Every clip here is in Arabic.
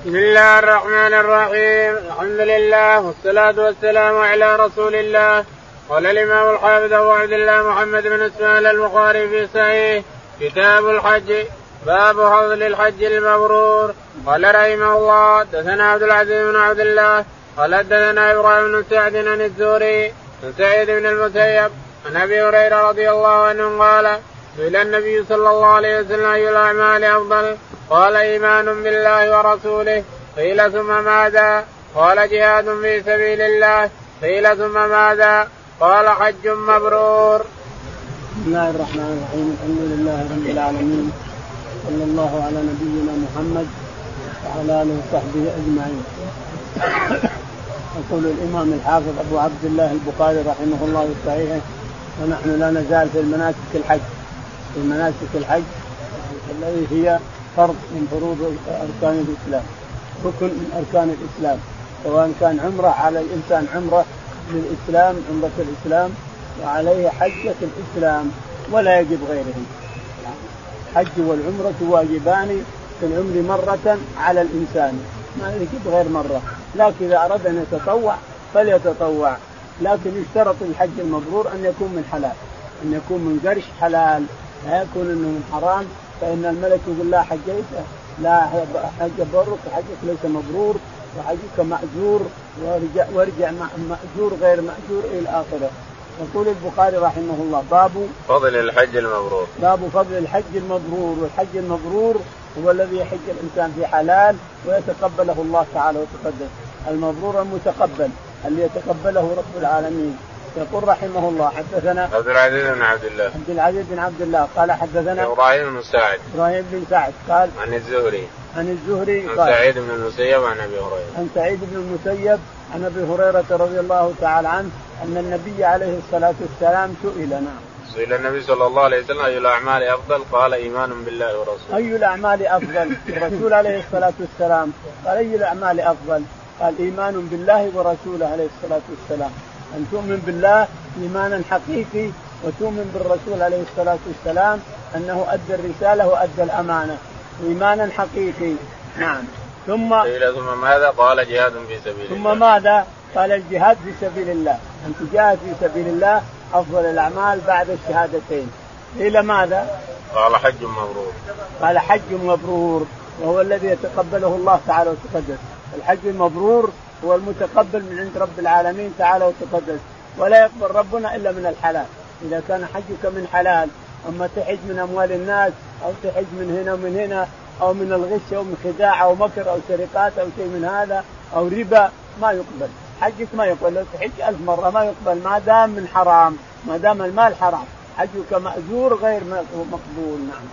بسم الله الرحمن الرحيم. الحمد لله والصلاة والسلام على رسول الله. قال الإمام الحافظ أبو عبد الله محمد بن إسماعيل البخاري في صحيح كتاب الحج باب فضل الحج المبرور. قال رحمه الله دثنا عبد العزيز بن عبد الله قال دثنا إبراهيم بن سعد عن الزهري عن سعيد بن المسيب عن أبي هريرة رضي الله عنه قال سئل النبي صلى الله عليه وسلم اي الأعمال أفضل. قال إيمان بالله ورسوله. قيل ثم ماذا؟ قال جهاد في سبيل الله. قيل ثم ماذا؟ قال حج مبرور. بسم الله الرحمن الرحيم. الحمد لله رب العالمين. صلى الله على نبينا محمد وعلى آله وصحبه أجمعين. يقول الإمام الحافظ أبو عبد الله البخاري رحمه الله في صحيحه ونحن لا نزال في المناسك الحج. في مناسك الحج الذي هي فرض من فروض أركان الإسلام ركن من أركان الإسلام. سواء كان عمرة على الإنسان عمرة للإسلام عمرة الإسلام وعليه حجة الإسلام ولا يجب غيره. الحج والعمرة واجبان في العمر مرة على الإنسان. ما يجب غير مرة. لكن إذا أراد أن يتطوع فليتطوع. لكن يشترط الحج المبرور أن يكون من حلال. أن يكون من قرش حلال. لا يكون أنه من حرام فإن الملك يقول لا حجيت لا حج برك حجك ليس مبرور وحجك مأجور وارجع, وارجع مأجور غير مأجور إلى آخره. يقول البخاري رحمه الله باب فضل الحج المبرور. باب فضل الحج المبرور والحج المبرور هو الذي يحج الإنسان في حلال ويتقبله الله تعالى وتقدم. المبرور المتقبل اللي يتقبله رب العالمين. يقول رحمه الله حدثنا عبد العزيز بن عبد الله عبد العزيز بن عبد الله قال حدثنا إبراهيم بن سعد إبراهيم بن سعد قال عن الزهري عن الزهري عن سعيد بن المسيب عن أبي هريرة عن سعيد بن المسيب عن أبي هريرة رضي الله تعالى عنه أن النبي عليه الصلاة والسلام سئل نعم. سئل النبي صلله الله عليه وسلم أي الأعمال أفضل؟ قال إيمان بالله ورسوله. أي الأعمال أفضل؟ الرسول عليه الصلاة والسلام قال أي الأعمال أفضل؟ قال إيمان بالله ورسوله عليه الصلاة والسلام. أن تؤمن بالله إيمانا حقيقي وتؤمن بالرسول عليه الصلاة والسلام أنه أدى الرسالة وأدى الأمانة. إيمانا حقيقي. نعم. ثم قيل ثم ماذا؟ قال جهاد في سبيل ثم الله. ثم ماذا؟ قال الجهاد في سبيل الله. أن تجاهد في سبيل الله أفضل الأعمال بعد الشهادتين. قيل ماذا؟ قال حج مبرور. قال حج مبرور وهو الذي يتقبله الله تعالى وتقدس. الحج المبرور هو المتقبل من عند رب العالمين تعالى وتقدس. ولا يقبل ربنا إلا من الحلال. إذا كان حجك من حلال أما تحج من أموال الناس أو تحج من هنا ومن هنا أو من الغش أو من خداع أو مكر أو سرقات أو شيء من هذا أو ربا ما يقبل. حجك ما يقبل. لو تحج ألف مرة ما يقبل. ما دام من حرام. ما دام المال حرام. حجك مأجور غير مقبول. نعم.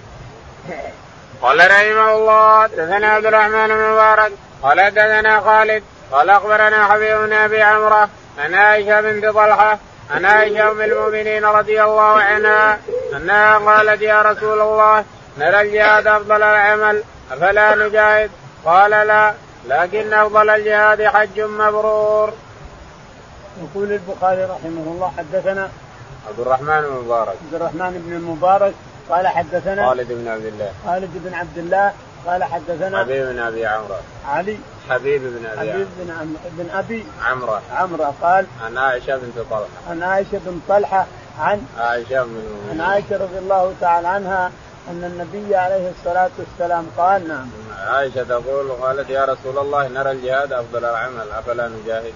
قال رحمه الله دثنا عبد الرحمن بن مبارك قال دثنا خالد قال أخبرنا حبيب بن أبي عمرة عن عائشة بنت طلحة عن عائشة أم المؤمنين رضي الله عنها أنها قالت يا رسول الله نرى الجهاد أفضل العمل أفلا نجاهد؟ قال لا لكن أفضل الجهاد حج مبرور. يقول البخاري رحمه الله حدثنا عبد الرحمن بن المبارك عبد الرحمن بن المبارك قال حدثنا خالد بن عبد الله خالد بن عبد الله قال حدثنا حبيب بن أبي عمرو. علي. حبيب بن أبي حبيب بن عم بن أبي عمرو. عمرو قال عن عائشة بنت طلحة. عن عائشة بن طلحة عن عائشة من عن عائشة رضي الله تعالى عنها أن النبي عليه الصلاة والسلام قال نعم. عائشة تقول قالت يا رسول الله نرى الجهاد أفضل العمل أفلا نجاهد؟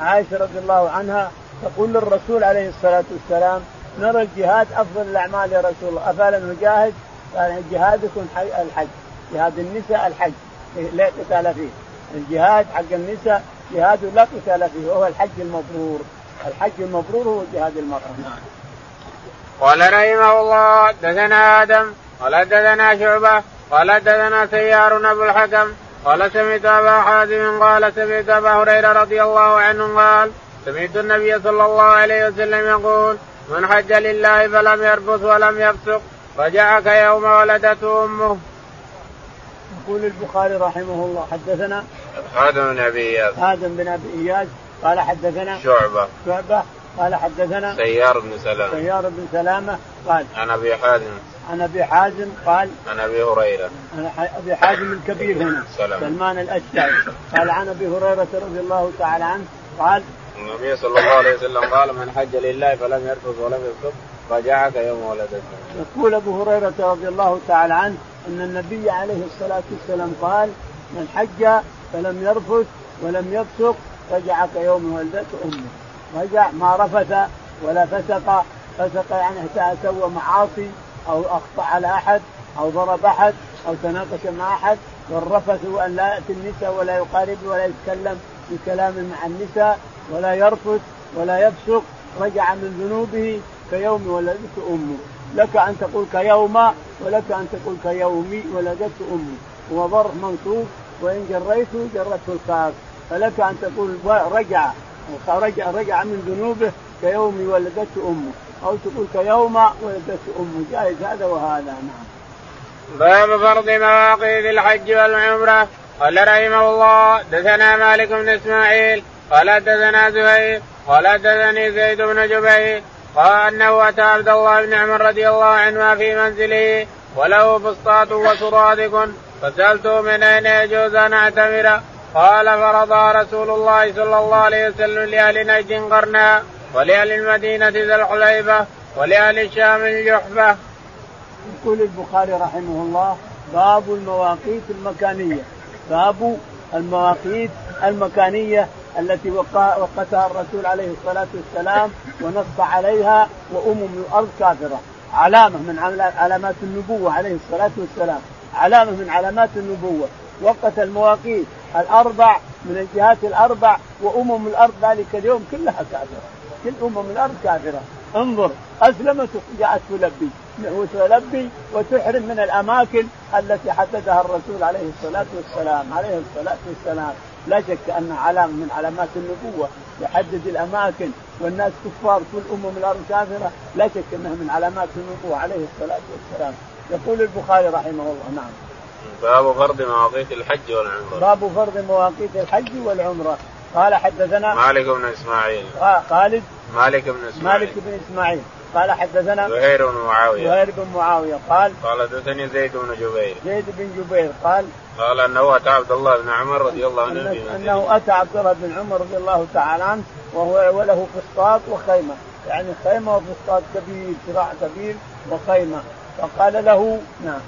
عائشة رضي الله عنها تقول للرسول عليه الصلاة والسلام نرى الجهاد أفضل الأعمال يا رسول الله أفلا نجاهد؟ قال جهادكم الحج. جهاد النساء الحج. لا قتال فيه. الجهاد حق النساء جهاد لا قتال فيه وهو الحج المبرور. الحج المبرور هو جهاد المرأة. نعم. قال رحمه الله دثنا آدم قال دثنا شعبة قال دثنا سيار أبو الحكم قال سمعت أبا حازم قال سمعت أبا هريرة رضي الله عنه قال سمعت النبي صلى الله عليه وسلم يقول من حج لله فلم يرفث ولم يفسق رجع كيوم ولدته أمه. يقول البخاري رحمه الله حدثنا آدم بن أبي إياس. آدم بن أبي إياس. قال حدثنا شعبة. شعبة. قال حدثنا سيار بن سلامه سيار بن سلامة. قال عن أبي حازم. عن أبي حازم قال عن أبي هريرة. عن أبي حازم الكبير هنا سلام. سلمان الاشعري قال عن أبي هريرة رضي الله تعالى عنه قال النبي صلى الله عليه وسلم قال من حج لله فلم يرفث ولم يفسق رجعك يوم ولدته. يقول أبو هريرة رضي الله تعالى عنه إن النبي عليه الصلاة والسلام قال من حج فلم يرفث ولم يفسق رجعك يوم ولدته أمه. رجع ما رفث ولا فسق. فسق يعني سوى معاصي أو أخطأ على أحد أو ضرب أحد أو تناقش مع أحد. والرفث أن لا يأتي النساء ولا يقارب ولا يتكلم بكلام مع النساء ولا يرفث ولا يفسق. رجع من ذنوبه كيوم ولدته أمه. لك أن تقول كيوم ولك أن تقول كيومي ولدته امه هو ظرف منصوب وإن جريته جرته الكاف فلك أن تقول رجع رجع رجع من ذنوبه كيوم ولدته امه أو تقول كيوم ولدته امه جائز هذا وهذا نعم. باب فرض مواقيت الحج والعمرة. قال رحمه الله دثنا مالك بن إسماعيل قال دثنا زهير قال دثني زيد بن جبير قال انه اتى عبد الله بن عمر رضي الله عنهما في منزله وله فسطاط وسرادق فسألته من أين يجوز أن أعتمر قال فرض رسول الله صلى الله عليه وسلم لأهل نجد قرنا ولأهل المدينة ذا الحليفة ولأهل الشام الجحفة. يقول البخاري رحمه الله باب المواقيت المكانية باب المواقيت المكانية التي وقتها الرسول عليه الصلاة والسلام ونص عليها وامم الأرض كافرة. علامة من علامات النبوة عليه الصلاة والسلام. علامة من علامات النبوة. وقت المواقيت الأربع من الجهات الأربع وامم الأرض ذلك اليوم كلها كافرة. كل امم الأرض كافرة. انظر أسلمت جاءت تلبي. وتلبي وتحرم من الأماكن التي حددها الرسول عليه الصلاة والسلام عليه الصلاة والسلام. لا شك أن علامه من علامات النبوة يحدد الأماكن والناس كفار كل امم الأرض كافرة لا شك أنها من علامات النبوة عليه الصلاة والسلام. يقول البخاري رحمه الله نعم. باب فرض مواقيت الحج والعمرة. باب فرض مواقيت الحج والعمرة. قال حدثنا مالك بن إسماعيل. خالد. مالك بن إسماعيل. مالك بن إسماعيل. قال حدثنا زهير بن معاوية. زهير بن معاوية. قال قال حدثني زيد بن جبير. زيد بن جبير. قال قال أنه أتى عبد الله بن عمر رضي الله عنه أنه أتى عبد الله بن عمر رضي الله تعالى عنه وهو وله فسطاط وخيمة يعني خيمة وفسطاط كبير ذراع كبير وخيمة فقال له نعم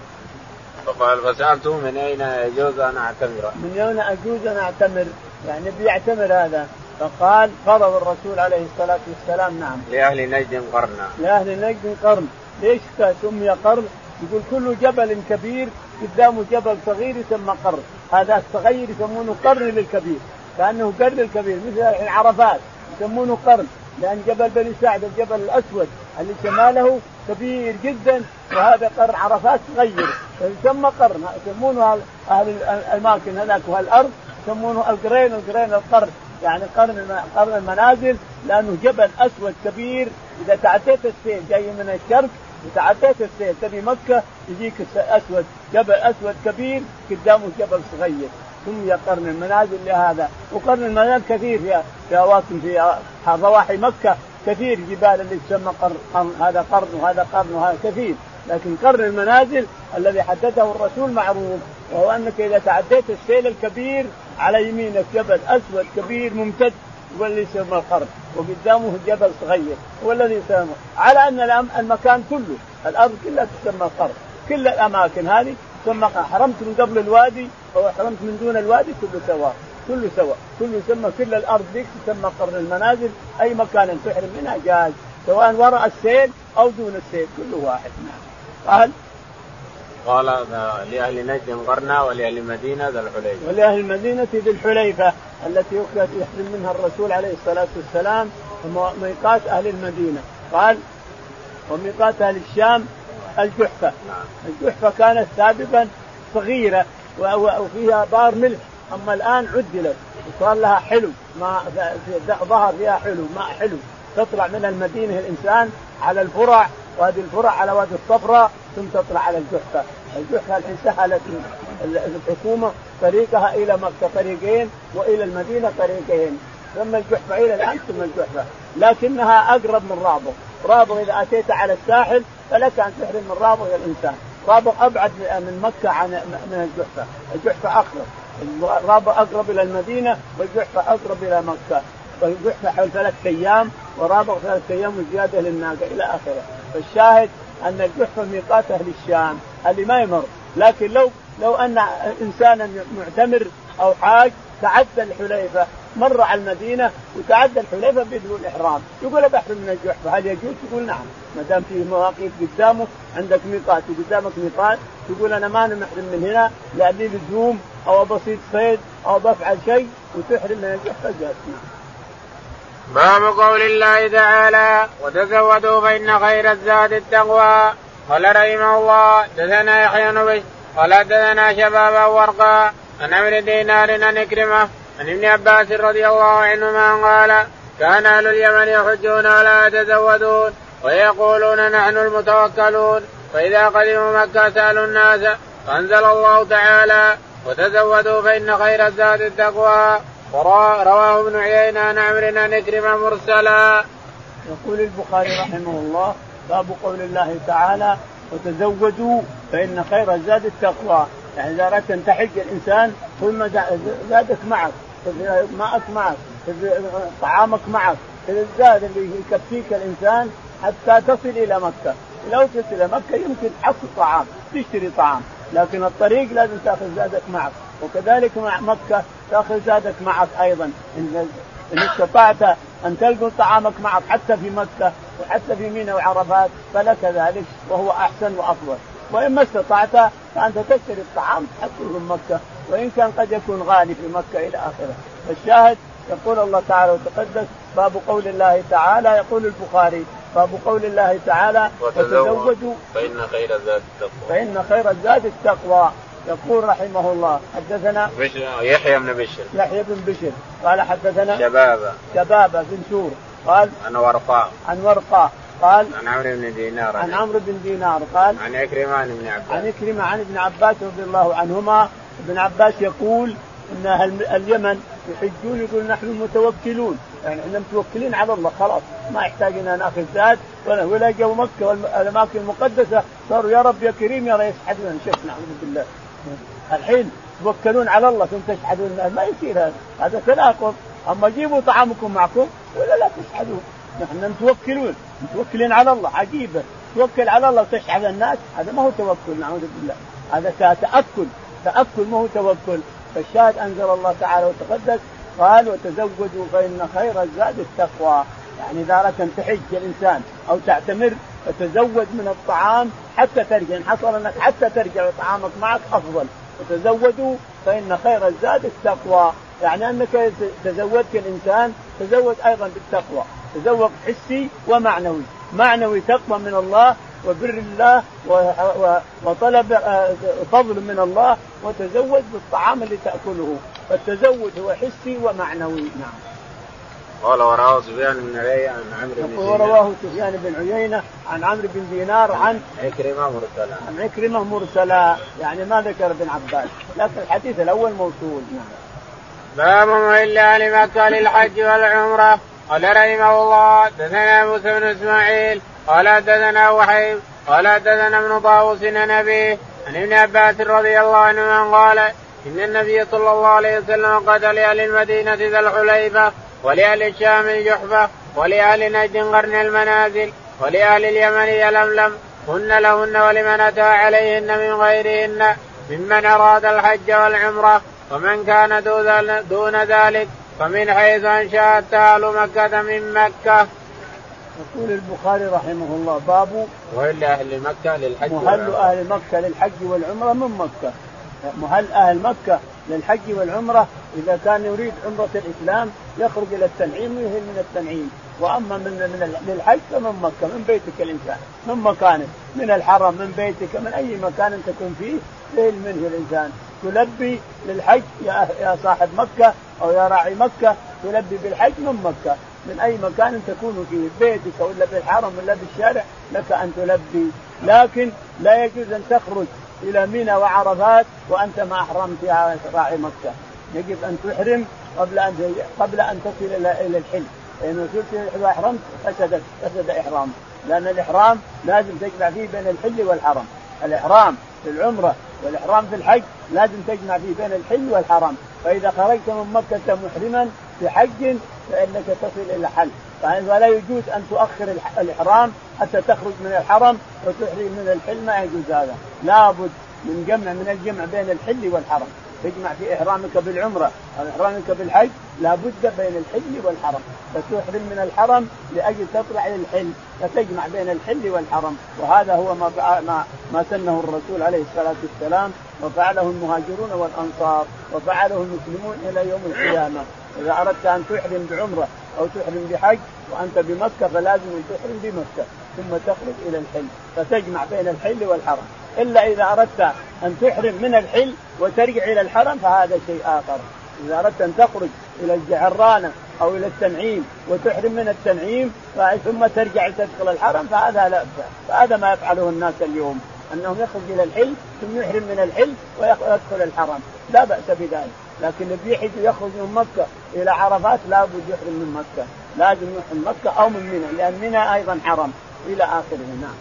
فقال فسألته من أين يجوز أن أعتمر؟ من أين اجوز أن أعتمر؟ يعني بيعتمر هذا فقال فرض الرسول عليه الصلاة والسلام نعم. لأهل نجد قرنا. لأهل نجد قرن، ليش سمي قرن؟ يقول كل جبل كبير قدامه جبل صغير يسمى قرن، هذا الصغير يسمونه قرن للكبير، كأنه قرن الكبير مثل عرفات يسمونه قرن، لأن جبل بني سعد الجبل الأسود اللي شماله كبير جدا وهذا قرن عرفات صغير فيسمى قرن يسمونه أهل الأماكن هناك والارض يسمونه القرين القرين القرن يعني قرن قرن المنازل لأنه جبل أسود كبير. إذا تعديت السيل جاي من الشرق وتعديت السيل. تبي مكة يجيك أسود جبل أسود كبير قدامه جبل صغير. سمي قرن المنازل لهذا. وقرن المنازل كثير في في اماكن في ضواحي مكة. كثير جبال اللي تسمى قرن هذا قرن وهذا قرن وهذا كثير. لكن قرن المنازل الذي حدده الرسول معروف وهو أنك إذا تعديت السيل الكبير على يمينك جبل أسود كبير ممتد اللي يسمى القرن وقدامه جبل صغير هو الذي يسمى على أن المكان كله الأرض كلها تسمى قرن كل الأماكن هذه ثم حرمت من قبل الوادي أو حرمت من دون الوادي كله سواء كله سواء. كله يسمى كل الأرض ذيك تسمى قرن المنازل. أي مكان تحرم منها جاز سواء وراء السيل أو دون السيل كله واحد. نعم. قال قال لأهل نجد قرنا ولأهل المدينة ذا الحليفة. ولأهل المدينة ذي الحليفة التي يحرم منها الرسول عليه الصلاة والسلام ميقات أهل المدينة. قال وميقات أهل الشام الجحفة. نعم. الجحفة كانت سابقا صغيرة وفيها بار ملح أما الآن عدلت وصار لها حلو ما ظهر فيها حلو ماء حلو. تطلع من المدينة الإنسان على الفرع وهذه الفرع على وادي الصفراء ثم تطلع على الجحفة. سهلت الحكومة طريقها إلى مكة طريقين وإلى المدينة طريقين. ثم الجحفة إلى الآن ثم الجحفة. لكنها أقرب من رابغ. رابغ إذا أتيت على الساحل فلك أن تحرم من رابغ الإنسان. رابغ أبعد من مكة عن من الجحفة. الجحفة أقرب. رابغ أقرب إلى المدينة والجحفة أقرب إلى مكة. والجحفة حول ثلاث أيام ورابغ ثلاث أيام وزيادة للناقة إلى آخره. فالشاهد أن الجحفة ميقات أهل الشام. اللي ما يمر. لكن لو لو أن إنسانا معتمر أو حاج تعدى الحليفة. مر على المدينة وتعدى الحليفة بدون احرام يقول بحر من الجحفه هل يجوز؟ يقول نعم. ما دام في مواقيت قدامه عندك ميقات وقدامك ميقات تقول أنا ما أنا محرم من هنا لأبي لزوم أو بسيط صيد أو بفعل شيء وتحرم من الجحفه جاز باب قول الله تعالى وتزودوا فإن خير الزاد التقوى. قال رحمه الله دثنا يحيى بن قال دثنا شبابا ورقا عن عمرو دينار عن إكرمة عن ابن عباس رضي الله عنهما قال كان أهل اليمن يحجون ولا يتزودون ويقولون نحن المتوكلون فإذا قدموا مكة سألوا الناس فأنزل الله تعالى وتزودوا فإن خير الزاد التقوى رواه ابن عيينة عن عمرو عن مرسلا. يقول البخاري رحمه الله باب قول الله تعالى وتزودوا فإن خير الزاد التقوى. يعني إذا أردت أن تحج الإنسان ثم زادك معك ماءك معك طعامك معك الزاد اللي يكفيك الإنسان حتى تصل إلى مكة. لو تصل إلى مكة يمكن تحصل طعام تشتري طعام لكن الطريق لازم تأخذ زادك معك. وكذلك مع مكة تأخذ زادك معك أيضا. إن استطعت أن تلقوا طعامك معك حتى في مكة وحتى في ميناء وعرفات فلك ذلك وهو أحسن وأفضل. وإن ما استطعت فأنت تشتري الطعام تحصله من مكة وإن كان قد يكون غالي في مكة إلى آخره. فالشاهد يقول الله تعالى وتقدس باب قول الله تعالى يقول البخاري باب قول الله تعالى وتزودوا فإن خير الزاد التقوى. فإن خير الزاد التقوى. يقول رحمه الله حدثنا يحيى بن بشر. يحيى بن بشر. قال حدثنا شبابة. شبابة بن سور قال عن ورقاء. عن ورقاء. قال عن عمرو بن دينار. عن عمرو بن دينار. قال عن عكرمة عن ابن عباس. عن عكرمة عن ابن عباس رضي الله عنهما. ابن عباس يقول إن أهل اليمن يحجون يقول نحن متوكلون. يعني إحنا متوكلين على الله خلاص. ما يحتاج أن ناخذ زاد ولا ولا جو مكة والاماكن المقدسة. صاروا يا رب يا كريم يا ريس. يشحذون شيخ نعوذ بالله. الحين توكلون على الله ثم تشحذون ما يصير هذا. هذا تناقض. أما جيبوا طعامكم معكم ولا لا تشحذون نحن متوكلون. متوكلين على الله. عجيبة. توكل على الله وتشحذ الناس. هذا ما هو توكل نعوذ بالله. هذا تأكل. تأكل ما هو توكل. فالشاهد أنزل الله تعالى وتقدس. قال وتزودوا فإن خير الزاد التقوى. يعني إذا أردت أن تحج الإنسان أو تعتمر فتزود من الطعام حتى ترجع. إن حصل أنك حتى ترجع وطعامك معك أفضل. وتزودوا فإن خير الزاد التقوى. يعني أنك تزودت الإنسان تزود أيضا بالتقوى. تزود حسي ومعنوي. معنوي تقوى من الله وبر الله وطلب آه، فضل من الله وتزود بالطعام اللي تأكله. فالتزود هو حسي ومعنوي. نعم. قال ورواه سفيان بن عيينة عن عمرو بن دينار. ورواه سفيان بن عيينة عن عمرو بن دينار عن عكرمة مرسلا. عن عكرمة مرسلا. يعني ما ذكر ابن عباس لكن الحديث الأول موصول. نعم باب إلا لمكة للحج والعمرة. قال رحمه الله دثنا موسى بن إسماعيل قال دثنا وحيب قال دثنا ابن طاووس عن أبيه عن ابن عباس رضي الله عنهما قال إن النبي صلى الله عليه وسلم قتل لاهل المدينة ذا الحليفة. ولأهل الشام الجحفة ولأهل نجد قرن المنازل ولأهل اليمن يلملم هن لهن ولمن أتى عليهن من غيرهن ممن أراد الحج والعمرة ومن كان دون ذلك فمن حيث انشات أهل مكة من مكة. يقول البخاري رحمه الله باب مهل أهل مكة للحج مهل أهل مكة للحج والعمرة من مكة مهل أهل مكة للحج والعمرة. إذا كان يريد عمرة الإسلام يخرج إلى التنعيم ويهل من التنعيم. وأما من من للحج فمن مكة من بيتك الإنسان. من مكانك. من الحرم من بيتك من أي مكان تكون فيه يهل منه الإنسان. تلبي للحج يا يا صاحب مكة أو يا راعي مكة. تلبي بالحج من مكة. من أي مكان تكون فيه بيتك ولا بالحرم ولا بالشارع لك أن تلبي. لكن لا يجوز أن تخرج إلى منى وعرفات وأنت ما أحرمت يا راعي مكة. يجب أن تحرم قبل أن قبل أن تصل إلى إلى الحل لأنه صرت إذا أحرمت فسدت فسد احرامك لأن الإحرام لازم تجمع فيه بين الحل والحرم. الإحرام في العمرة والإحرام في الحج لازم تجمع فيه بين الحل والحرم. فإذا خرجت من مكة محرما بحج فإنك تصل إلى حل. ولا يجوز أن تؤخر الإحرام حتى تخرج من الحرم وتحرم من الحل ما يجوز هذا. لابد من جمع من الجمع بين الحل والحرم. تجمع في إحرامك بالعمرة أو إحرامك بالحج لابد بين الحل والحرم. فتحرم من الحرم لأجل تطلع إلى الحل فتجمع بين الحل والحرم. وهذا هو ما ما ما سنه الرسول عليه الصلاة والسلام. وفعله المهاجرون والأنصار. وفعله المسلمون إلى يوم القيامة. إذا أردت أن تحرم بعمرة أو تحرم بحج وأنت بمكة فلازم أن تحرم بمكة ثم تخرج إلى الحل فتجمع بين الحل والحرم. إلا إذا أردت أن تحرم من الحل وترجع إلى الحرم فهذا شيء آخر. إذا أردت أن تخرج إلى الجعرانة أو إلى التنعيم وتحرم من التنعيم ثم ترجع تدخل الحرم فهذا لا فهذا ما يفعله الناس اليوم أنهم يخرج إلى الحل ثم يحرم من الحل ويدخل الحرم. لا بأس بذلك. لكن اللي يحج يخرج من مكة إلى عرفات لابد يحرم من مكة. لازم يحرم مكة أو من منى لأن منى أيضا حرم. إلى آخره نعم.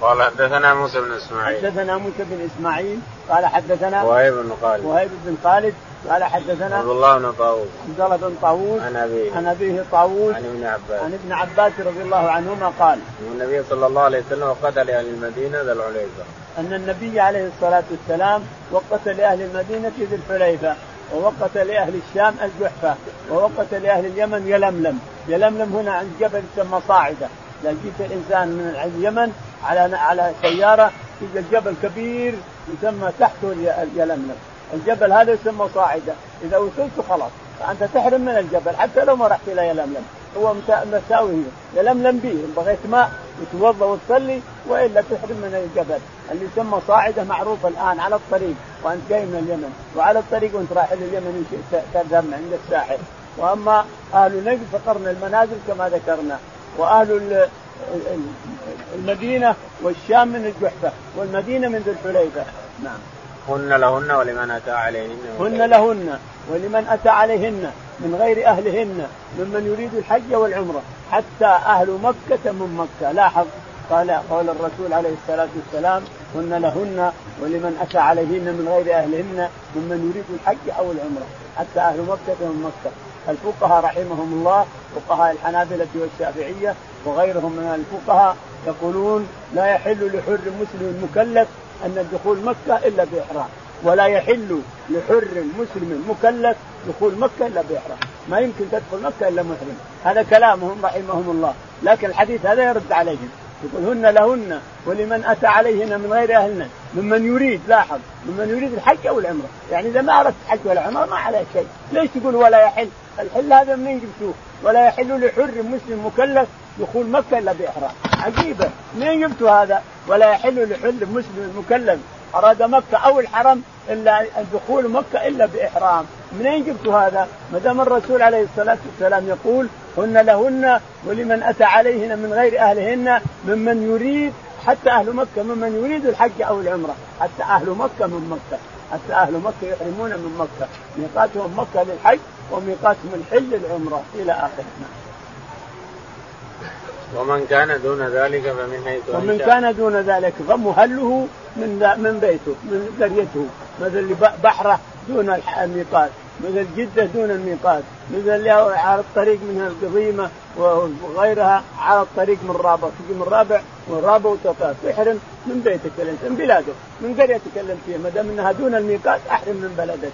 قال حدثنا موسى بن إسماعيل. حدثنا موسى بن إسماعيل قال حدثنا وهيب بن خالد. وهيب بن خالد قال حدثنا عبد الله بن طاووس. عبد الله بن طاووس عن أبيه. عن أبيه طاووس عن ابن عباس. عن ابن عباس رضي الله عنهما قال النبي صلى الله عليه وسلم قتل أهل المدينة ذا الحليفة. أن النبي عليه الصلاة والسلام وقت لاهل المدينة ذي الحليفة. ووقت لأهل الشام الجحفة ووقت لأهل اليمن يلملم. يلملم هنا عند جبل يسمى صاعدة. إذا جيت الإنسان من اليمن على على سيارة يوجد جبل كبير يسمى تحته يلملم. الجبل هذا يسمى صاعدة. إذا وصلت خلاص. فأنت تحرم من الجبل. حتى لو ما رحت إلى يلملم. هو مساوي يلملم به إن بغيت ماء وتوضأ وتصلي وإلا تحرم من الجبل اللي يسمى صاعدة معروف الآن على الطريق وأنت جاي من اليمن وعلى الطريق وأنت رايح اليمن ان شئت عند الساحل. وأما أهل نجد فقرن المنازل كما ذكرنا وأهل المدينة والشام من الجحفة والمدينة من ذي الحليفة. نعم. هن لهن ولمن أتى عليهن. هن لهن ولمن أتى عليهن من غير أهلهن ممن يريد الحج والعمرة. حتى أهل مكة من مكة. لاحظ قال قول الرسول عليه الصلاة والسلام هن لهن ولمن أتى عليهن من غير أهلهن ممن يريد الحج أو العمرة. حتى أهل مكة من مكة. الفقهاء رحمهم الله فقهاء الحنابلة والشافعية وغيرهم من الفقهاء يقولون لا يحل لحر مسلم مكلف أن الدخول مكة إلا بإحرام ولا يحل لحر مسلم مكلف دخول مكة إلا بإحرام. ما يمكن تدخل مكة إلا محرم هذا كلامهم رحمهم الله. لكن الحديث هذا يرد عليهم. يقول هن لهن ولمن أتى عليهن من غير أهلنا. ممن يريد لاحظ. ممن يريد الحج أو العمرة. يعني إذا ما أردت الحج ولا عمرة ما عليه شيء. ليش تقول ولا يحل؟ الحل هذا منين جبتوه ولا يحل لحر مسلم مكلف دخول مكة إلا بإحرام. عجيبة. منين جبتوا هذا؟ ولا يحل لحر مسلم مكلف أراد مكة أو الحرم إلا دخول مكة إلا بإحرام. منين جبتوا هذا؟ ما دام الرسول عليه الصلاة والسلام يقول هن لهن ولمن أتى عليهن من غير أهلهن ممن يريد حتى أهل مكة ممن يريد الحج أو العمرة. حتى أهل مكة من مكة. حتى أهل مكة يحرمون من مكة. ميقاتهم مكة للحج وميقاتهم الحل للعمرة إلى آخره. ومن كان دون ذلك فمن حيث ومن كان دون ذلك فمهله من من بيته من قريته مثل بحره دون الميقات مثل جدة دون الميقات مثل على الطريق من القضيمة وغيرها على الطريق من رابع تجي من رابع والرابع وتطاف تحرم من بيتك الانسان بلاده من قريتك اللي فيها ما دام انها دون الميقات احرم من بلدك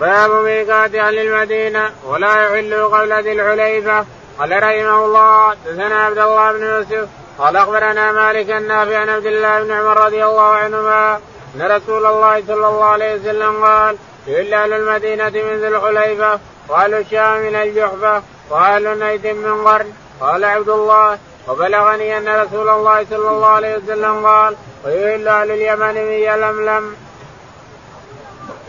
باب ميقات أهل المدينة ولا يحل قبل ذي الحليفة. قال رحمه الله حدثنا عبد الله بن يوسف قال أخبرنا مالك النافع عن عبد الله بن عمر رضي الله عنهما أن رسول الله صلى الله عليه وسلم قال يحل أهل المدينة من ذي الحليفة وأهل الشام من الجحفة وأهل نيد من قرن. قال عبد الله وبلغني أن رسول الله صلى الله عليه وسلم قال ويحل أهل اليمن من يلملم.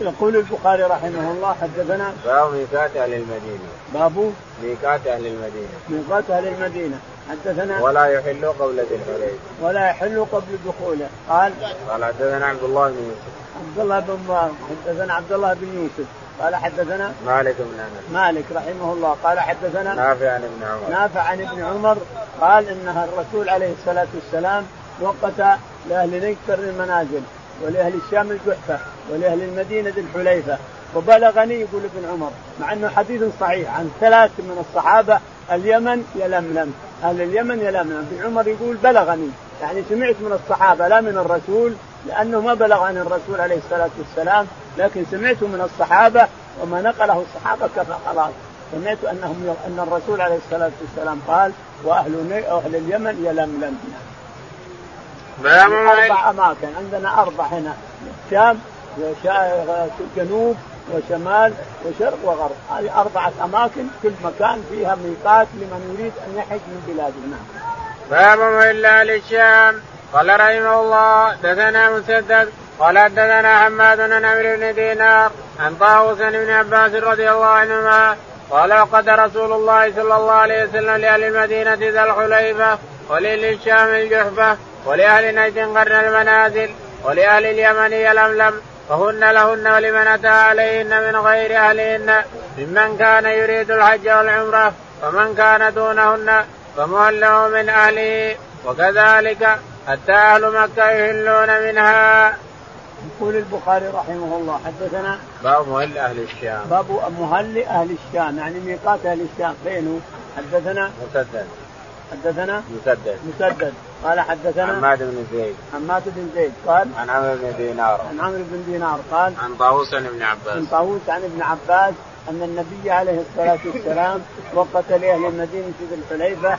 يقول البخاري رحمه الله حدثنا باب ميقات أهل المدينة. باب ميقات أهل المدينة. ميقات أهل المدينة. حدثنا ولا يحل قبل ذي الحليفه ولا يحل قبل دخوله. قال قال حدثنا عبد الله بن يوسف. عبد الله بن حدثنا عبد الله بن يوسف. قال حدثنا مالك بن أنس. مالك رحمه الله. قال حدثنا نافع عن ابن عمر. نافع عن ابن عمر. قال إنها الرسول عليه الصلاة والسلام وقت لأهل نجد المنازل. ولأهل الشام الجحفة ولأهل المدينة ذي الحليفة. وبلغني يقول ابن عمر مع أنه حديث صحيح عن ثلاث من الصحابة اليمن يلملم أهل اليمن يلملم ابن عمر يقول بلغني. يعني سمعت من الصحابة لا من الرسول لأنه ما بلغ عن الرسول عليه الصلاة والسلام لكن سمعت من الصحابة وما نقله الصحابة كفى خلاص. سمعت أنهم أن الرسول عليه الصلاة والسلام قال وأهل أهل اليمن يلملم أربع أماكن. عندنا أربع هنا. الشام جنوب وشمال وشرق وغرب. هذه أربعة أماكن. كل مكان فيها ميقات لمن يريد أن يحج من بلاده نعم. باب إلا للشام. قال رحمه الله دثنا مسدد. قال حدثنا حماد بن عمرو بن دينار عن طاووس بن عباس رضي الله عنهما قال وقد رسول الله صلى الله عليه وسلم لأهل المدينة ذا الحليفة وللشام الجحفة ولأهل نجد قرن المنازل ولأهل اليمن يلملم فهن لهن ولمن أتى عليهن من غير أهلهن. ممن كان يريد الحج والعمرة ومن كان دونهن فمهله من أهله. وكذلك حتى أهل مكة يهلون منها. يقول البخاري رحمه الله حدثنا باب مهل أهل الشام. باب مهل أهل الشام يعني ميقات أهل الشام. فين حدثنا مسدد. حدثنا مسدد. مسدد. قال حدثنا حماد بن زيد. حماد بن زيد قال عن عمرو بن دينار. عن عمرو بن دينار قال عن طاووس عن ابن عباس. عن طاووس عن ابن عباس أن النبي عليه الصلاة والسلام وقت لاهل المدينة ذي الحليفة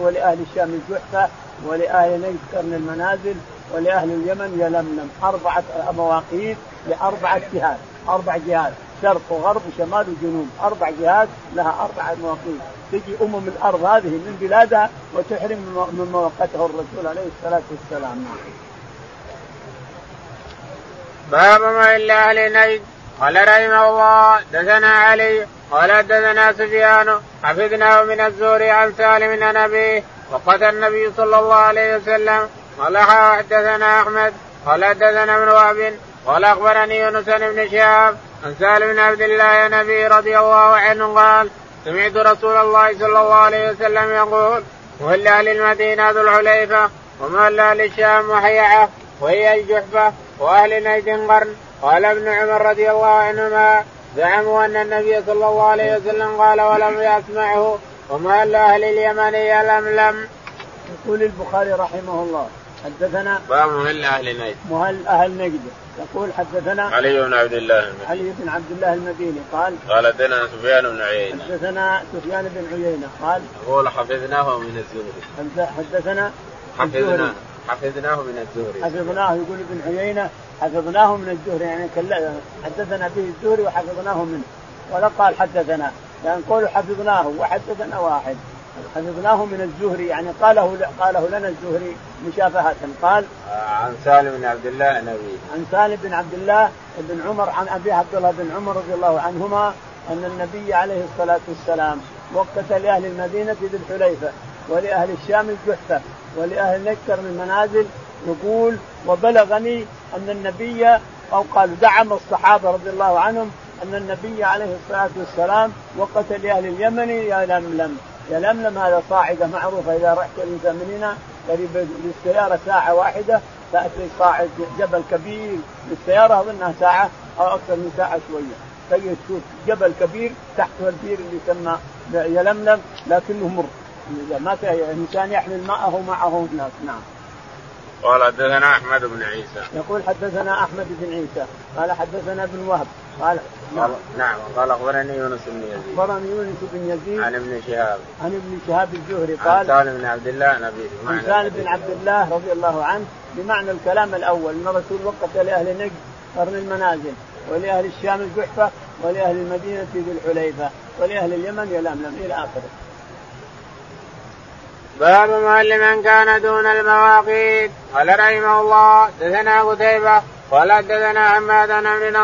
ولأهل الشام الجحفة ولأهل نجد قرن المنازل ولأهل اليمن يلملم. أربعة مواقيت لأربعة جهات أربع جهات شرق وغرب وشمال وجنوب. أربع جهات لها أربع مواقيت. تجي أمم الأرض هذه من بلادها وتحرم من موقته الرسول عليه الصلاة والسلام. باب ما إلا أهل نجد قال رحمه الله دثنا علي قال دثنا سفيان حفظناه من الزور عن سالم عن أبيه وقتل النبي صلى الله عليه وسلم. قال حدثنا أحمد قال حدثنا ابن وهب قال أخبرني يونس بن شهاب عن سالم بن عبد الله النبي رضي الله عنه قال سمعت رسول الله صلى الله عليه وسلم يقول مهل أهل المدينة ذو الحليفة ومهل أهل الشام وحيعة وهي الجحفة وأهل نجد قرن. قال ابن عمر رضي الله عنهما زعموا أن النبي صلى الله عليه وسلم قال ولم يسمعه ومهل أهل اليمن يلملم. يقول البخاري رحمه الله حدثنا باب مهل أهل نجد مهل أهل نجد يقول حدثنا علي بن عبد الله المديني. علي بن عبد الله المديني قال قال حدثنا سفيان بن عيينة. حدثنا سفيان بن عيينة قال يقول حفظناه من الزهري. حدثنا حفظناه حفظناه من الزهري. حفظناه يقول ابن عيينة حفظناه من الزهري يعني حدثنا به الزهري وحفظناه منه. ولا قال حدثنا لأن قولوا حفظناه وحدثنا واحد. حفظناه من الزهري يعني قاله قاله لنا الزهري مشافهة. قال عن سالم بن عبد الله عن عن سالم بن عبد الله بن عمر عن أبي عبد الله بن عمر رضي الله عنهما أن النبي عليه الصلاة والسلام وقت لأهل المدينة ذي الحليفة ولأهل الشام الجحفة ولأهل نكر من المنازل يقول وبلغني أن النبي أو قال دعم الصحابة رضي الله عنهم أن النبي عليه الصلاة والسلام وقت لأهل اليمن يا لملم يلملم هذا صاعدة معروفة إذا رحت الانسان من هنا قريب للسيارة ساعة واحدة تأتي صاعد جبل كبير للسيارة اظنها ساعة أو أكثر من ساعة شوية. تجد تشوف جبل كبير تحته البير اللي يسمى يلملم لكنه مر. إذا ما الانسان يحمل ماءه معه هناك. نعم. قال حدثنا أحمد بن عيسى. يقول حدثنا أحمد بن عيسى. قال حدثنا ابن وهب. قال نعم نعم قال أخبرني يونس بن يزيد. أخبرني يونس بن يزيد. عن ابن شهاب. عن ابن شهاب الزهري. قال عن سالم بن عبد الله عن ابيه عن سالم بن عبد الله رضي الله عنه بمعنى الكلام الأول إن الرسول وقت لأهل نجد قرن المنازل ولأهل الشام الجحفه ولأهل المدينة ذي الحليفة ولأهل اليمن يلملم إلى آخره. باب ما لمن كان دون المواقيت. قال رحمه الله دثنا قتيبة قال دثنا حماد بن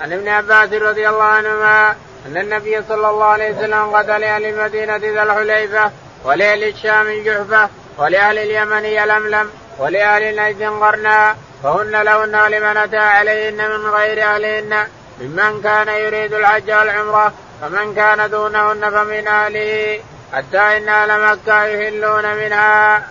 عن ابن عباس رضي الله عنهما أن النبي صلى الله عليه وسلم قتل لاهل المدينة ذا الحليفة ولأهل الشام الجحفة ولأهل اليمن يلملم ولأهل نجد قرنا فهن لهن لمن أتى عليهن من غير أهلهن ممن كان يريد الحج والعمرة فمن كان دونهن فمن أهله. حتى إن أهل مكة يهلون منها.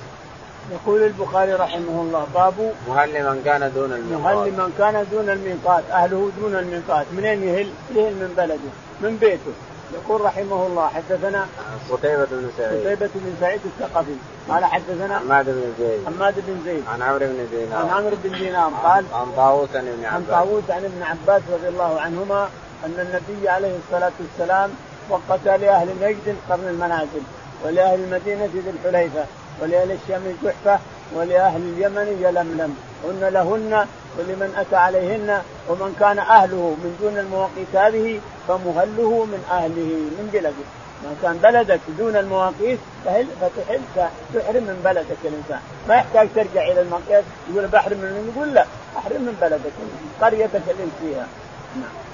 يقول البخاري رحمه الله باب مهل من كان دون الميقات. مهل من كان دون الميقات أهله دون الميقات. منين يهل؟ يهل من بلده من بيته. يقول رحمه الله حدثنا قتيبة بن سعيد. قتيبة بن سعيد الثقفي. قال حدثنا حماد بن زيد. حماد بن زيد. عن عمرو بن دينار. عن عمرو بن دينار قال عن طاووس عن ابن عن عباس. طاووس عن ابن عباس رضي الله عنهما أن النبي عليه الصلاة والسلام وقت لأهل نجد قرن المنازل ولأهل المدينة ذي الحليفة ولأهل الشام الجحفة ولأهل اليمن يلملم. هن لهن ولمن أتى عليهن ومن كان أهله من دون المواقيت هذه فمهله من أهله من بلده. ما كان بلدك دون المواقيت فهل فتحل تحرم من بلدك الإنسان. ما يحتاج ترجع إلى المقياس يقول بحرم من يقول لا احرم من بلدك قريتك اللي فيها. نعم.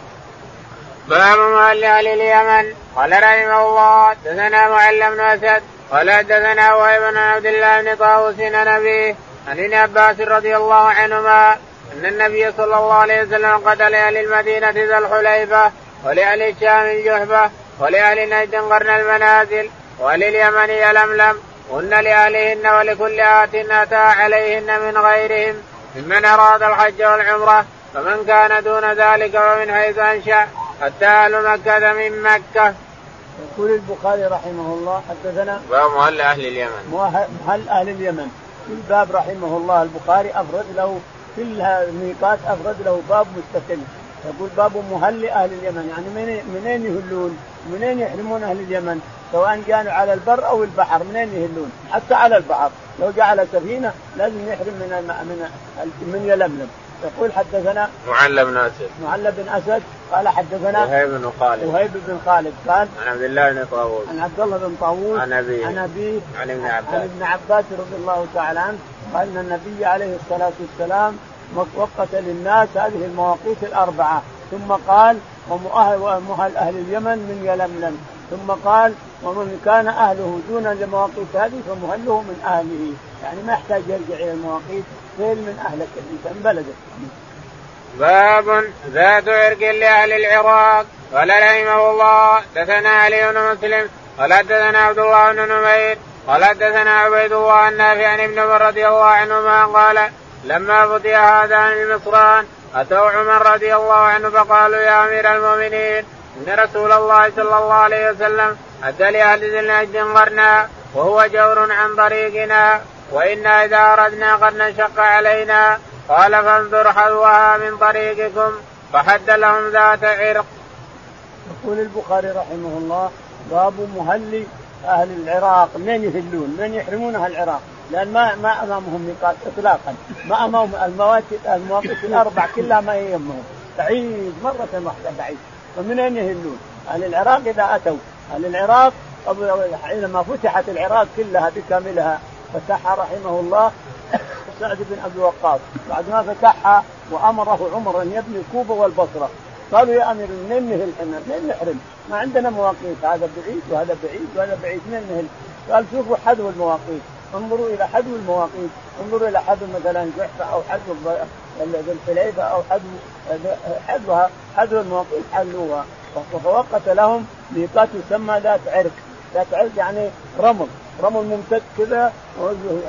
باب مال أهل اليمن. قال رحمه الله دثنا معلم بن أسد. قال حدثنا وهيب بن عبد الله بن طاووس عن أبيه عن ابن عباس رضي الله عنهما أن النبي صلى الله عليه وسلم قد لأهل المدينة ذا الحليفة ولأهل الشام الجحفة ولأهل نجد قرن المنازل ولليمن يلملم هن لأهلهن ولكل آت أتى عليهن من غيرهم ممن أراد الحج والعمرة فمن كان دون ذلك فمن حيث أنشأ. حتى أهل مكه من مكة. يقول البخاري رحمه الله حدثنا باب مهل أهل اليمن. مهل أهل اليمن في الباب رحمه الله البخاري أفرد له كل الميقات أفرد له باب مستقل يقول باب مهل أهل اليمن يعني منين منين يهلون؟ منين يحرمون أهل اليمن؟ سواء كانوا على البر أو البحر منين يهلون؟ حتى على البحر لو جاء على سفينة لازم يحرم من من من يلملم يقول حدثنا معل بن أسد. معل بن أسد قال حدثنا وهيب بن خالد. وهيب بن خالد قال عن عبد الله بن طاووس. عن عبد الله بن طاووس عن أبيه. عن أبيه. عن ابن عباس. عن ابن عباس رضي الله تعالى عنه قال إن النبي عليه الصلاة والسلام وقت للناس هذه المواقيت الأربعة. ثم قال ومؤهل أهل اليمن من يلملم. ثم قال ومن كان أهله دون المواقيت هذه فمهله من أهله. يعني ما يحتاج يرجع إلى المواقيت. غير من أهلك الانسان بلدك. باب ذات عرق لأهل العراق. قال رحمه الله دثنا علي بن مسلم قال حدثنا عبد الله بن نمير قال حدثنا عبيد الله النافع عن ابن عمر رضي الله عنهما قال لما فتح هذان المصران أتوا عمر رضي الله عنه فقالوا يا أمير المؤمنين إن رسول الله صلى الله عليه وسلم أدى لأهل ذي النجد قرنا وهو جور عن طريقنا. وإنا إذا أردنا قد نشق علينا قال فانظر حذوها من طريقكم فحد لهم ذات عرق. يقول البخاري رحمه الله باب مهل أهل العراق منين يهلون؟ منين يحرمون أهل العراق؟ لأن ما ما أمامهم ميقات اطلاقا، ما أمامهم المواقف المواقف الأربع كلها ما يهمهم، بعيد مرة واحدة بعيد، فمن أين يهلون؟ أهل العراق إذا أتوا، أهل العراق حينما فتحت العراق كلها بكاملها فتحها رحمه الله سعد بن ابي وقاص بعد ما فتحها وأمره عمر أن يبني الكوفه والبصرة. قالوا يا أمير منين نهل إحنا؟ منين نحرم؟ ما عندنا مواقيت هذا بعيد وهذا بعيد وهذا بعيد منين نهل؟ قال شوفوا حذو المواقيت. انظروا إلى حذو المواقيت. انظروا إلى حذو مثلا جحفة أو حذو الحليفه أو حذو حذوها حذو المواقيت حلوها. فوقت لهم ميقات يسمى ذات عرق. ذات عرق يعني رمل. رمل ممتد كذا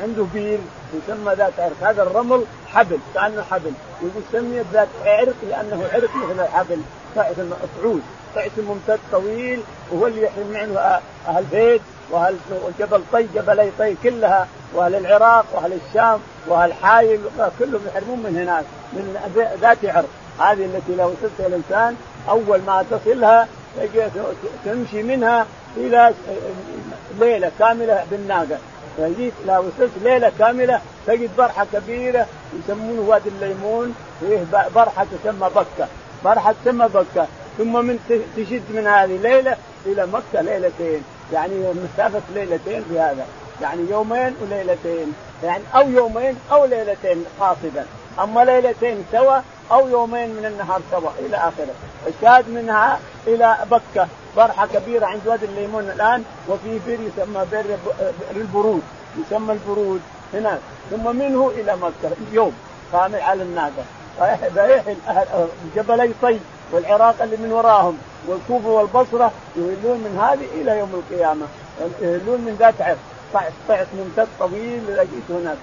عنده بير يسمى ذات عرق. هذا الرمل حبل كأنه حبل يقول سمي ذات عرق لأنه عرق مثل الحبل صعود صعد ممتد طويل وهو اللي يحرم منه أهل بيت وأهل جبل طي جبلي طي كلها وأهل العراق وأهل الشام وأهل حايل كلهم يحرمون من هناك من ذات عرق. هذه التي لو وصلت الإنسان أول ما تصلها تمشي منها إلى ليلة كاملة بالناقة. فجيت لو وصلت. ليلة كاملة تجد برحة كبيرة يسمونه وادي الليمون. فيه برحة تسمى بكة. برحة تسمى بكة. ثم من تشد من هذه ليلة إلى مكة ليلتين. يعني مسافة ليلتين في هذا يعني يومين وليلتين. يعني أو يومين أو ليلتين قاصدا أما ليلتين سوا أو يومين من النهار سوا إلى آخره. الشاهد منها إلى بكة براحة كبيرة عند وادي الليمون الآن وفي بئر يسمى بئر البرود يسمى البرود هناك. ثم منه إلى مكة يوم كامل على الناقة. أهل جبلي طي والعراق اللي من وراهم والكوفة والبصرة يهلون من هذه إلى يوم القيامة. يهلون من ذات عرق طعس ممتد طويل لقيت هناك.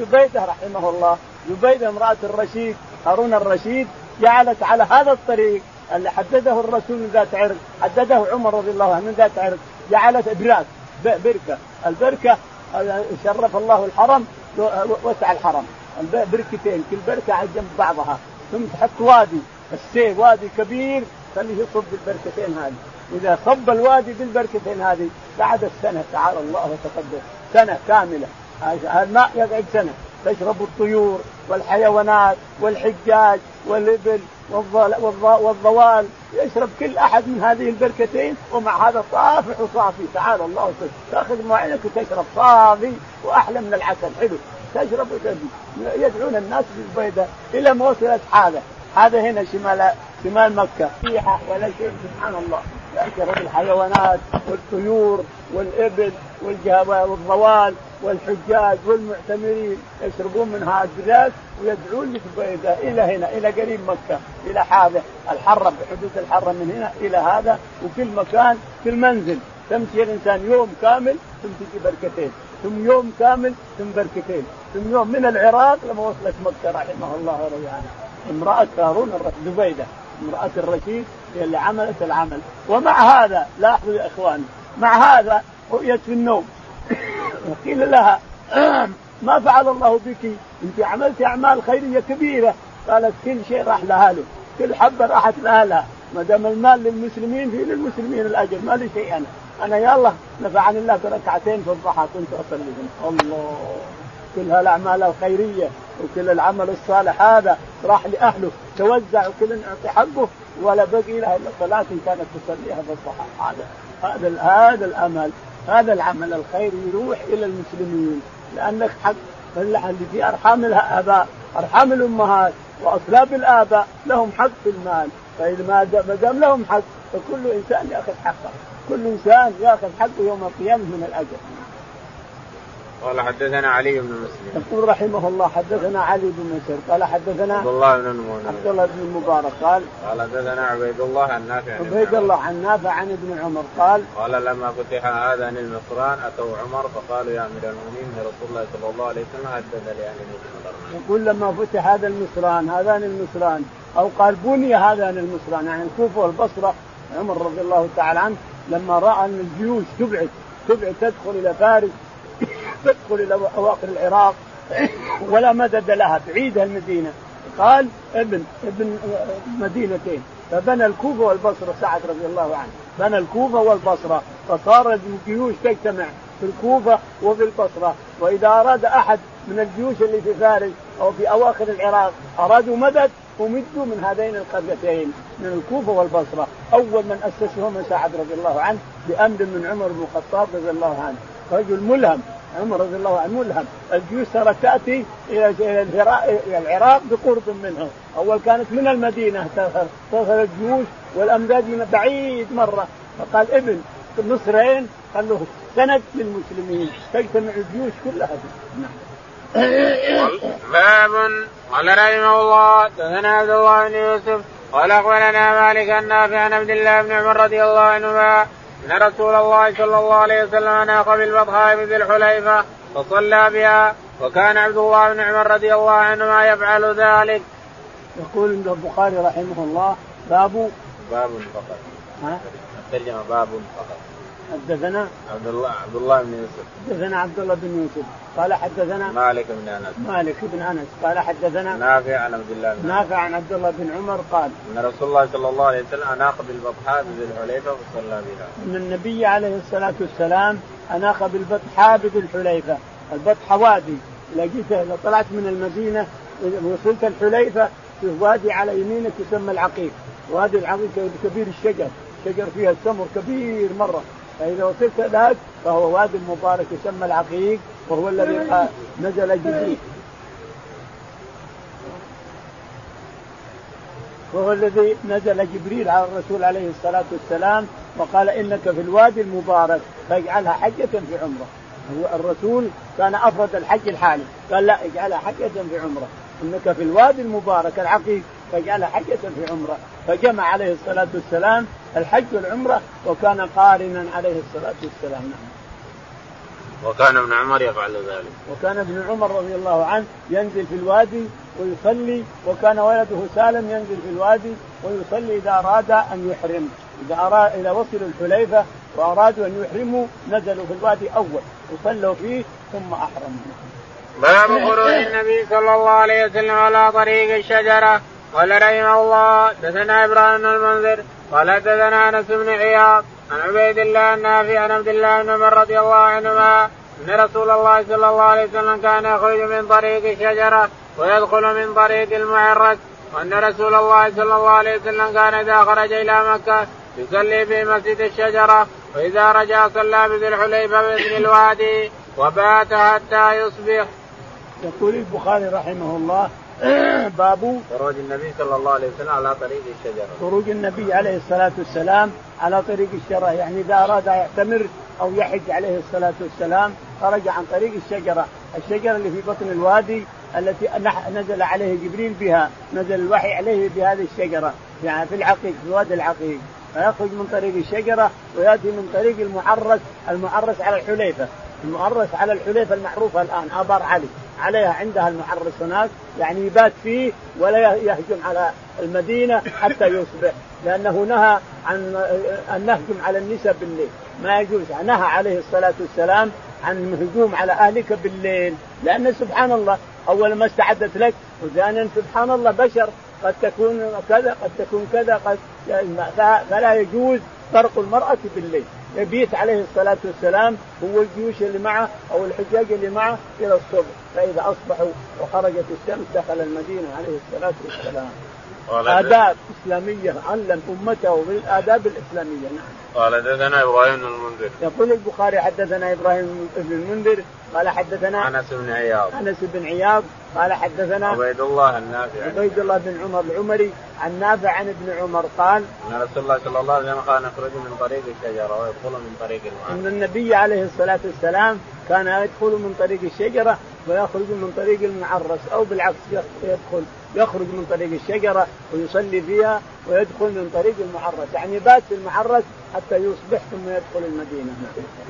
زبيده رحمه الله زبيده امرأة الرشيد هارون الرشيد جعلت على هذا الطريق اللي حدده الرسول من ذات عرق حدده عمر رضي الله عنه من ذات عرق جعلت ابراك بركة. البركة شرف الله الحرم وسع الحرم. بركتين كل بركة على جنب بعضها. ثم تحط وادي السيف وادي كبير خليه يصب بالبركتين هذه. إذا صب الوادي بالبركتين هذه بعد السنة تعالى الله وتقدم سنة كاملة. الماء يقعد سنة. تشرب الطيور والحيوانات والحجاج والإبل والضوال. يشرب كل أحد من هذه البركتين ومع هذا طافح وصافي. تعالى الله تأخذ معينك وتشرب صافي وأحلى من العسل. حلو. تشرب يدعون الناس بالبيضة إلى ما وصلت حاله هذا هنا شمال شمال مكة. ريحه ولا شيء. سبحان الله. يشرب الحيوانات والطيور والإبل والضوال والحجاج والمعتمرين يشربون من هذا البلاد ويدعون لبيضة إلى هنا إلى قريب مكة إلى هذا الحره بحدود الحره من هنا إلى هذا وكل مكان في المنزل. تمشي الإنسان يوم كامل ثم تجي بركتين ثم يوم كامل ثم بركتين ثم يوم من العراق لما وصلت مكة رحمه الله ورضي عنه. امرأة هارون زبيدة امرأة الرشيد اللي عملت العمل. ومع هذا لاحظوا يا إخواني مع هذا رؤيت في النوم. وقيل لها ما فعل الله بك؟ انت عملت أعمال خيرية كبيرة. قالت كل شيء راح لها له. كل حبة راحت لها لها. ما دام المال للمسلمين في للمسلمين الأجر. ما لي شيء أنا. أنا يلا نفعني الله بركعتين في الضحى كنت أصلي. الله كل هالاعمال الخيرية. وكل العمل الصالح هذا راح لأهله. توزع وكل يعطي حقه ولا بقي له إلا صلاة كانت تصليها في الضحى هذا هذا هذا الأمل. هذا العمل الخير يروح إلى المسلمين. لأنك حق اللي في أرحام الاباء أرحام الأمهات وأصلاب الآباء لهم حق في المال. فإذا ما دام لهم حق فكل إنسان يأخذ حقه. كل إنسان يأخذ حقه يوم القيامة من الاجر قال حدثنا علي بن مسلم. يقول رحمه الله حدثنا علي بن مسلم. قال حدثنا عبد الله بن المبارك عبد الله بن المبارك قال قال حدثنا عبيد الله عن نافع عبيد الله عن نافع عن ابن عمر قال قال لما فتح هذان المصران أتوا عمر فقالوا يا أمير المؤمنين رسول الله صلى الله عليه وسلم حدث لاهل المدينة يقول لما فتح هذا المصران هذان المصران أو قال بني هذان المصران يعني الكوفة والبصرة عمر رضي الله تعالى عنه لما رأى أن الجيوش تبعد تبعد تدخل إلى فارس تدخل إلى أواخر العراق ولا مدد لها بعيده المدينة. قال ابن ابن مدينتين فبنى الكوفة والبصرة سعد رضي الله عنه. بنى الكوفة والبصرة فصار الجيوش تجتمع في الكوفة وفي البصرة. وإذا أراد أحد من الجيوش اللي في فارس أو في أواخر العراق أرادوا مدد امدوا من هذين القريتين من الكوفة والبصرة. أول من اسسهما سعد رضي الله عنه بأمر من عمر بن الخطاب رضي الله عنه. رجل ملهم. عمر رضي الله عنه ملهم. الجيوش صارت تأتي إلى العراق بقرب منه أول كانت من المدينة تصل الجيوش والأمداد من بعيد مرة. فقال ابن نصرين قال له سند للمسلمين تجتمع الجيوش كلها. نعم باب. قال رحمه الله دثنا عبد الله بن يوسف قال أخبرنا مالك النافع عن عبد الله بن عمر رضي الله عنهما إن رسول الله صلى الله عليه وسلم أناق بالبطحاء بذي الحليفة فصلى بها وكان عبد الله بن عمر رضي الله عنهما يفعل ذلك. يقول البخاري رحمه الله باب باب فقط. ها؟ الترجمه باب فقط. حدثنا عبد الله عبد الله بن يوسف. حدثنا عبد الله بن يوسف. قال حدثنا مالك بن أنس. مالك بن أنس. قال حدثنا نافع عن عبد الله بن نافع عن عبد الله بن عمر قال أن رسول الله صلى الله عليه وسلم أناق بالبطحاء بذي الحليفة فصلى بها. أن النبي عليه الصلاة والسلام أناق بالبطحاء بذي الحليفة. البطحه وادي. لقيته إذا طلعت من المدينة وصلت الحليفة في وادي على يمينك يسمى العقيق. وادي العقيق كبير الشجر. شجر فيها السمر كبير مرة. فإذا وصلت ذاك فهو وادي مبارك يسمى العقيق وهو الذي نزل جبريل وهو الذي نزل جبريل على الرسول عليه الصلاة والسلام وقال إنك في الوادي المبارك فاجعلها حجة في عمرة. الرسول كان أفرد الحج الحالي قال لا اجعلها حجة في عمرة. إنك في الوادي المبارك العقيق فجعلها حجة في عمرة. فجمع عليه الصلاة والسلام الحج والعمرة وكان قارنا عليه الصلاة والسلام. نعم. وكان ابن عمر يفعل ذلك. وكان ابن عمر رضي الله عنه ينزل في الوادي ويصلي وكان ولده سالم ينزل في الوادي ويصلي إذا أراد أن يحرم. إذا اراد إذا وصلوا الحليفة وأرادوا أن يحرموا نزلوا في الوادي أول وصلوا فيه ثم أحرموا. باب خروج النبي صلى الله عليه وسلم على طريق الشجرة. قال رحمه الله دثنا إبراهيم المنذر قال دثنا أنس بن عياض عن عبيد الله النافع عن عبد الله بن عمر رضي الله عنهما أن رسول الله صلى الله عليه وسلم كان يخرج من طريق الشجرة ويدخل من طريق المعرس وأن رسول الله صلى الله عليه وسلم كان إذا خرج إلى مكة يصلي في مسجد الشجرة وإذا رجع صلى بذي الحليفة بإذن الوادي وبات حتى يصبح. يقول البخاري رحمه الله باب خروج النبي صلى الله عليه وسلم على طريق الشجرة. خروج النبي عليه الصلاة والسلام على طريق الشجرة. يعني إذا أراد أن يعتمر أو يحج عليه الصلاة والسلام خرج عن طريق الشجرة، الشجرة اللي في بطن الوادي التي نزل عليه جبريل بها، نزل الوحي عليه بهذه الشجرة. يعني في العقيق في وادي العقيق، فيخرج من طريق الشجرة ويأتي من طريق المعرس، المعرس على الحليفة، المعرس على الحليفة المعروفة الآن آبار علي، عليها عندها المحرس هناك يعني يبات فيه ولا يهجم على المدينة حتى يصبح. لأنه نهى عن أن نهجم على النساء بالليل. ما يجوز. نهى عليه الصلاة والسلام عن الهجوم على أهلك بالليل. لأن سبحان الله أول ما استعدت لك وثانيا سبحان الله بشر. قد تكون كذا قد تكون كذا قد فلا يجوز طرق المرأة بالليل. يبيت عليه الصلاة والسلام هو الجيوش اللي معه أو الحجاج اللي معه إلى الصبح. فإذا أصبحوا وخرجت الشمس دخل المدينة عليه الصلاة والسلام. آداب إسلامية علم أمته بالآداب الإسلامية. نعم. قال حدثنا إبراهيم بن المنذر. يقول البخاري حدثنا إبراهيم بن المنذر قال حدثنا أنس بن عياض. أنس بن عياض قال حدثنا عبيد الله النافع عبيد الله بن عمر العمري عن نافع عن ابن عمر قال أن رسول الله صلى الله عليه وسلم كان يخرج من طريق الشجرة ويدخل من طريق المعرس أن النبي عليه الصلاة والسلام كان يدخل من طريق الشجرة ويخرج من طريق المعرس أو بالعكس يدخل يخرج من طريق الشجرة ويصلي فيها ويدخل من طريق المعرس. يعني بات في المعرس حتى يصبح ثم يدخل المدينة.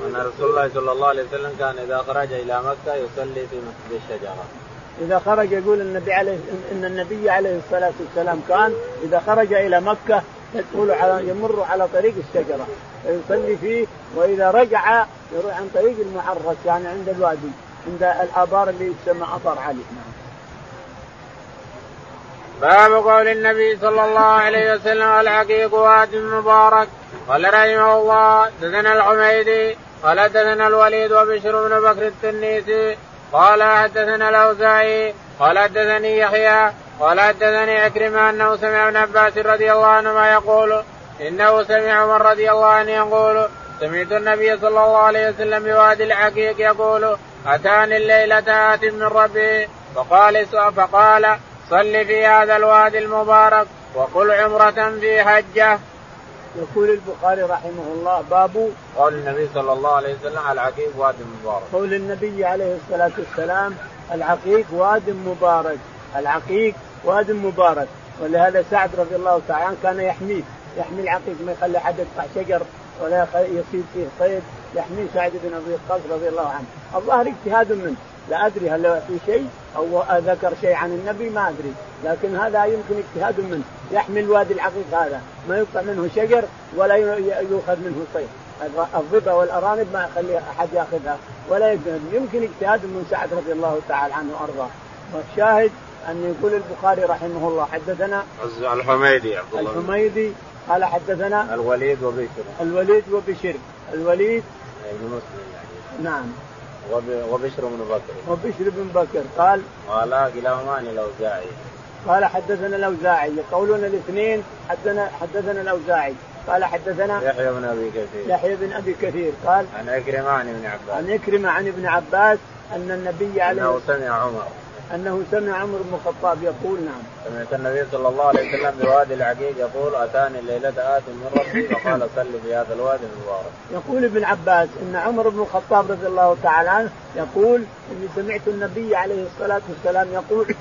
أن رسول الله صلى الله عليه وسلم كان إذا خرج إلى مكة يصلي في مسجد الشجرة. إذا خرج يقول النبي عليه إن النبي عليه الصلاة والسلام كان إذا خرج إلى مكة يدخل على يمر على طريق الشجرة فيصلي فيه وإذا رجع يروح عن طريق المعرس يعني عند الوادي عند الآبار اللي يسمى آبار علي. باب قول النبي صلى الله عليه وسلم العقيق واد مبارك قال رحمه الله دثنا الحميدي قال دثنا الوليد وبشر بن بكر التنيسي قال حدثنا الأوزاعي قال حدثني يحيى قال حدثني عكرمة أنه سمع ابن عباس رضي الله عنهما يقول إنه سمع عمر رضي الله عنه يقول سمعت النبي صلى الله عليه وسلم بوادي العقيق يقول أتاني الليلة آت من ربي فقال فقال صل في هذا الوادي المبارك وقل عمرة في حجة. يقول البخاري رحمه الله باب قول النبي صلى الله عليه وسلم العقيق واد مبارك. قول النبي عليه الصلاة والسلام العقيق واد مبارك، العقيق واد مبارك، ولهذا سعد رضي الله تعالى عنه كان يحميه، يحمي العقيق ما يخلي أحد يقطع شجر. ولا يصيد فيه صيد، يحميه سعد بن أبي وقاص رضي الله عنه، الظاهر اجتهاد منه، لا أدري هل في شيء أو ذكر شيء عن النبي ما أدري. لكن هذا يمكن اجتهاد منه. يحمل وادي العقيق هذا. ما يقطع منه شجر ولا يؤخذ منه صيد. الظبا والأرانب ما يخلي أحد يأخذها ولا يمكن اجتهاد من سعد رضي الله تعالى عنه وأرضاه. والشاهد أن يقول البخاري رحمه الله حدثنا الحميدي عبد الله الحميدي قال حدثنا الوليد وبشر الوليد وبشر الوليد ابن مسلم يعني. نعم. وبشر بن بكر. وبشر بن بكر. قال قال كلاهما عن الأوزاعي. قال حدثنا الأوزاعي. يقولون الاثنين حدثنا حدثنا الأوزاعي. قال حدثنا يحيى بن أبي كثير. يحيى بن أبي كثير. قال عن عكرمه عن ابن عباس. عن عكرمه عن ابن عباس أن النبي عليه أنه سمع عمر. أنه سمع عمر بن الخطاب يقول نعم. سمعت النبي صلى الله عليه وسلم بوادي العقيق يقول أتاني الليلة آت من ربي. فقال صل في هذا الوادي المبارك. يقول ابن عباس إن عمر بن الخطاب رضي الله تعالى عنه يقول إني سمعت النبي عليه الصلاة والسلام يقول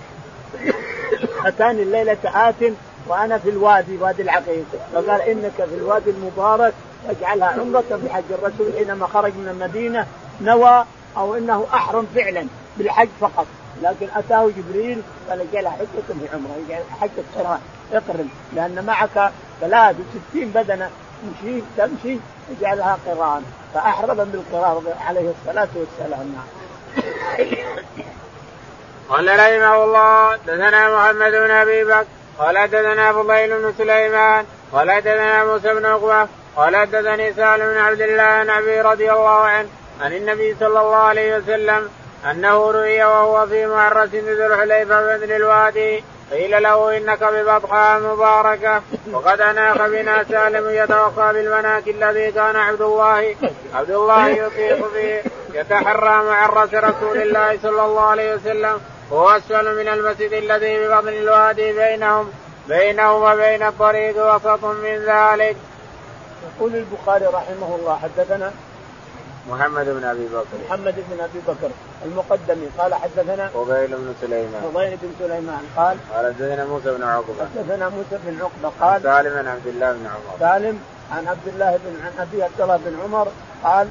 أتاني الليلة آت وأنا في الوادي وادي العقيق. فقال إنك في الوادي المبارك اجعلها عمره في حج الرسول حينما خرج من المدينة نوى أو إنه أحرم فعلا بالحج فقط. لكن أتاه جبريل قال اجعلها حجه في عمره اجعل حجه قران اقرن لأن معك 63 بدنة تمشي تمشي اجعلها قران. فاحرم بالقران عليه الصلاة والسلام. قال رحمه الله دثنا محمد بن أبي بكر قال حدثنا فضيل بن سليمان قال حدثنا موسى بن عقبة قال حدثني سالم بن عبد الله عن أبي رضي الله عنه عن النبي صلى الله عليه وسلم أنه رؤي وهو في معرس ذي الحليفه بذل الوادي. قيل له إنك ببطحاء مباركة. وقد أناخ بنا سالم يتوقى بالمناك الذي كان عبد الله. عبد الله يطيق به. يتحرى معرس رسول الله صلى الله عليه وسلم. هو أسفل من المسجد الذي ببطن الوادي بينهم. بينهم وبين الطريق وسط من ذلك. يقول البخاري رحمه الله حدثنا محمد بن أبي بكر. محمد بن أبي بكر المقدمي. قال حدثنا فضيل بن سليمان. فضيل بن سليمان. قال قال حدثنا موسى بن عقبة. حدثنا موسى بن عقبة. قال سالم عن عبد الله بن عمر. سالم عن عبد الله بن عن ابي عبد الله بن عمر. قال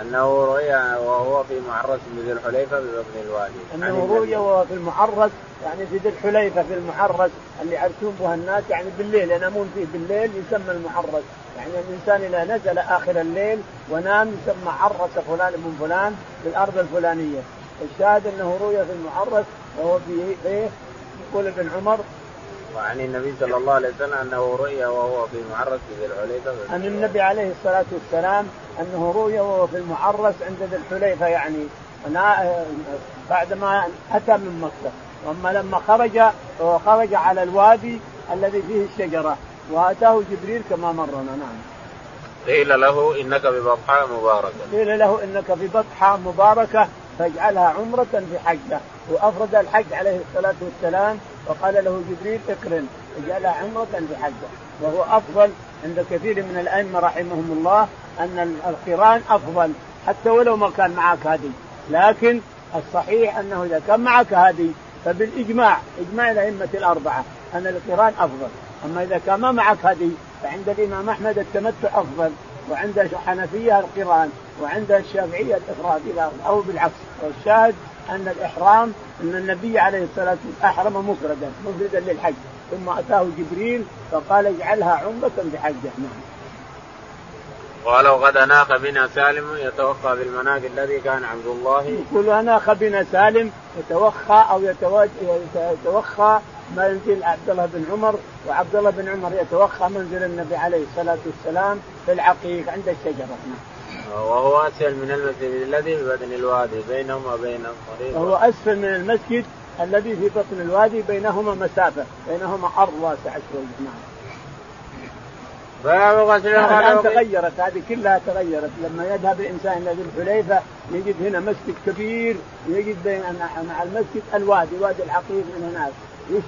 أنه رؤي وهو في معرس ذي الحليفة ببطن الوادي. أنه رؤي وهو في المعرس يعني في ذي الحليفة في المعرس اللي يعرسون بها الناس يعني بالليل. ينامون فيه بالليل يسمى المعرس يعني الإنسان إذا نزل آخر الليل ونام يسمى عرس فلان بن فلان في الأرض الفلانية. الشاهد أنه رؤي في المعرس وهو في إيه؟ يقول ابن عمر. وعن النبي صلى الله عليه وسلم أنه رؤيا وهو في معرس ذي الحليفة. عن النبي عليه الصلاة والسلام أنه رؤيا وهو في المعرس عند ذي الحليفة يعني. بعد ما أتى من مكة. وأما لما خرج خرج على الوادي الذي فيه الشجرة. وآتاه جبريل كما مرنا نعم. قيل له إنك ببطحاء مباركة. قيل له إنك ببطحاء مباركة فاجعلها عمرة في حجة وأفرد الحج عليه الصلاة والسلام وقال له جبريل اقرن اجعلها عمرة في حجة وهو أفضل عند كثير من الأئمة رحمهم الله أن القرآن أفضل حتى ولو ما كان معك هدي لكن الصحيح أنه إذا كان معك هدي فبالإجماع إجماع الأئمة الأربعة أن القرآن أفضل أما إذا كان ما معك هدي فعند الإمام أحمد التمتع أفضل وعند الحنفية القران وعند الشافعية الإفراد إلى أو بالعكس. والشاهد أن الإحرام أن النبي عليه الصلاة والسلام أحرم مفردا مفردا للحج. ثم أتاه جبريل فقال اجعلها عمرة بحجة نعم. قال وقد اناخ بنا سالم يتوخى بالمناك الذي كان عبد الله. يقول اناخ بنا سالم يتوخى أو يتوخى منزل عبد الله بن عمر وعبد الله بن عمر يتوخى منزل النبي عليه الصلاة والسلام في العقيق عند الشجرة. وهو أسفل من المسجد الذي في بطن الوادي بينهما وبين الطريق. وهو أسفل من المسجد الذي في بطن الوادي بينهما مسافة بينهما أرض واسعة شوي. نعم باب غسل تغيرت هذه كلها تغيرت. لما يذهب الإنسان إلى ذي الحليفة يجد هنا مسجد كبير يجد بين مع المسجد الوادي وادي العقيق من هناك.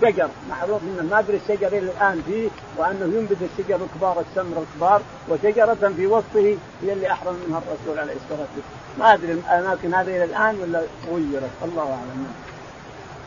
شجر معروف إنه ما أدري الشجر إلى الآن فيه وأنه ينبت الشجر الكبار السمر الكبار وشجرة في وسطه هي اللي أحرم منها الرسول عليه الصلاة والسلام. ما أدري الأماكن هذه إلى الآن ولا غيرت. الله أعلم.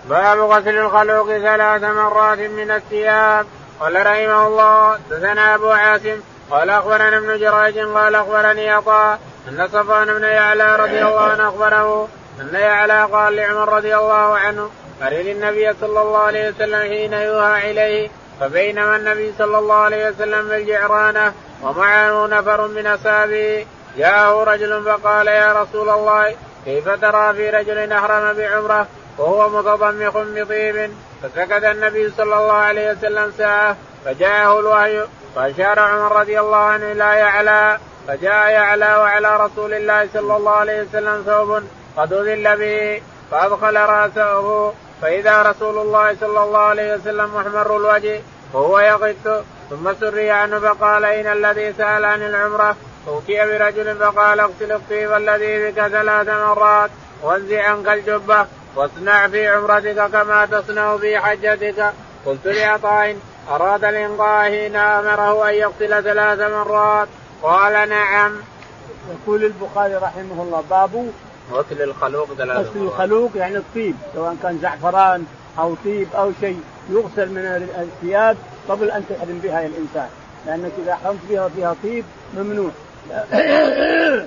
باب غسل الخلوق ثلاث مرات من الثياب. قال رحمه الله دثنا أبو عاصم قال أخبرنا ابن جراج قال أخبرني عطاء أن صفوان بن يعلى رضي الله عنه أخبره أن يعلى قال لعمر رضي الله عنه أرد النبي صلى الله عليه وسلم حين يوحى إليه فبينما النبي صلى الله عليه وسلم بالجعرانة ومعه نفر من أصحابه جاءه رجل فقال يا رسول الله كيف ترى في رجل أحرم بعمرة وهو متضمخ بطيب؟ فسكت النبي صلى الله عليه وسلم ساعة فجاءه الوحي فأشار عمر رضي الله عنه إلى يعلى فجاء يعلى وعلى رسول الله صلى الله عليه وسلم ثوب قد أذل به فأدخل رأسه فإذا رسول الله صلى الله عليه وسلم محمر الوجه وهو يغث ثم سري عنه فقال أين الذي سأل عن العمرة؟ أوتي برجل فقال اغسل الطيب الذي بك ثلاث مرات وانزع عنك الجبة واصنع في عمرتك كما تصنع في حجتك. قلت لعطاء أراد الإنقاء حين أمره أن يغسل ثلاث مرات. قال نعم. يقول البخاري رحمه الله باب غسل الخلوق ثلاث غسل الخلوق يعني الطيب سواء كان زعفران أو طيب أو شيء يغسل من الثياب قبل أن تحرم بها يا الإنسان لأنك إذا حرمت بها فيها طيب ممنوع.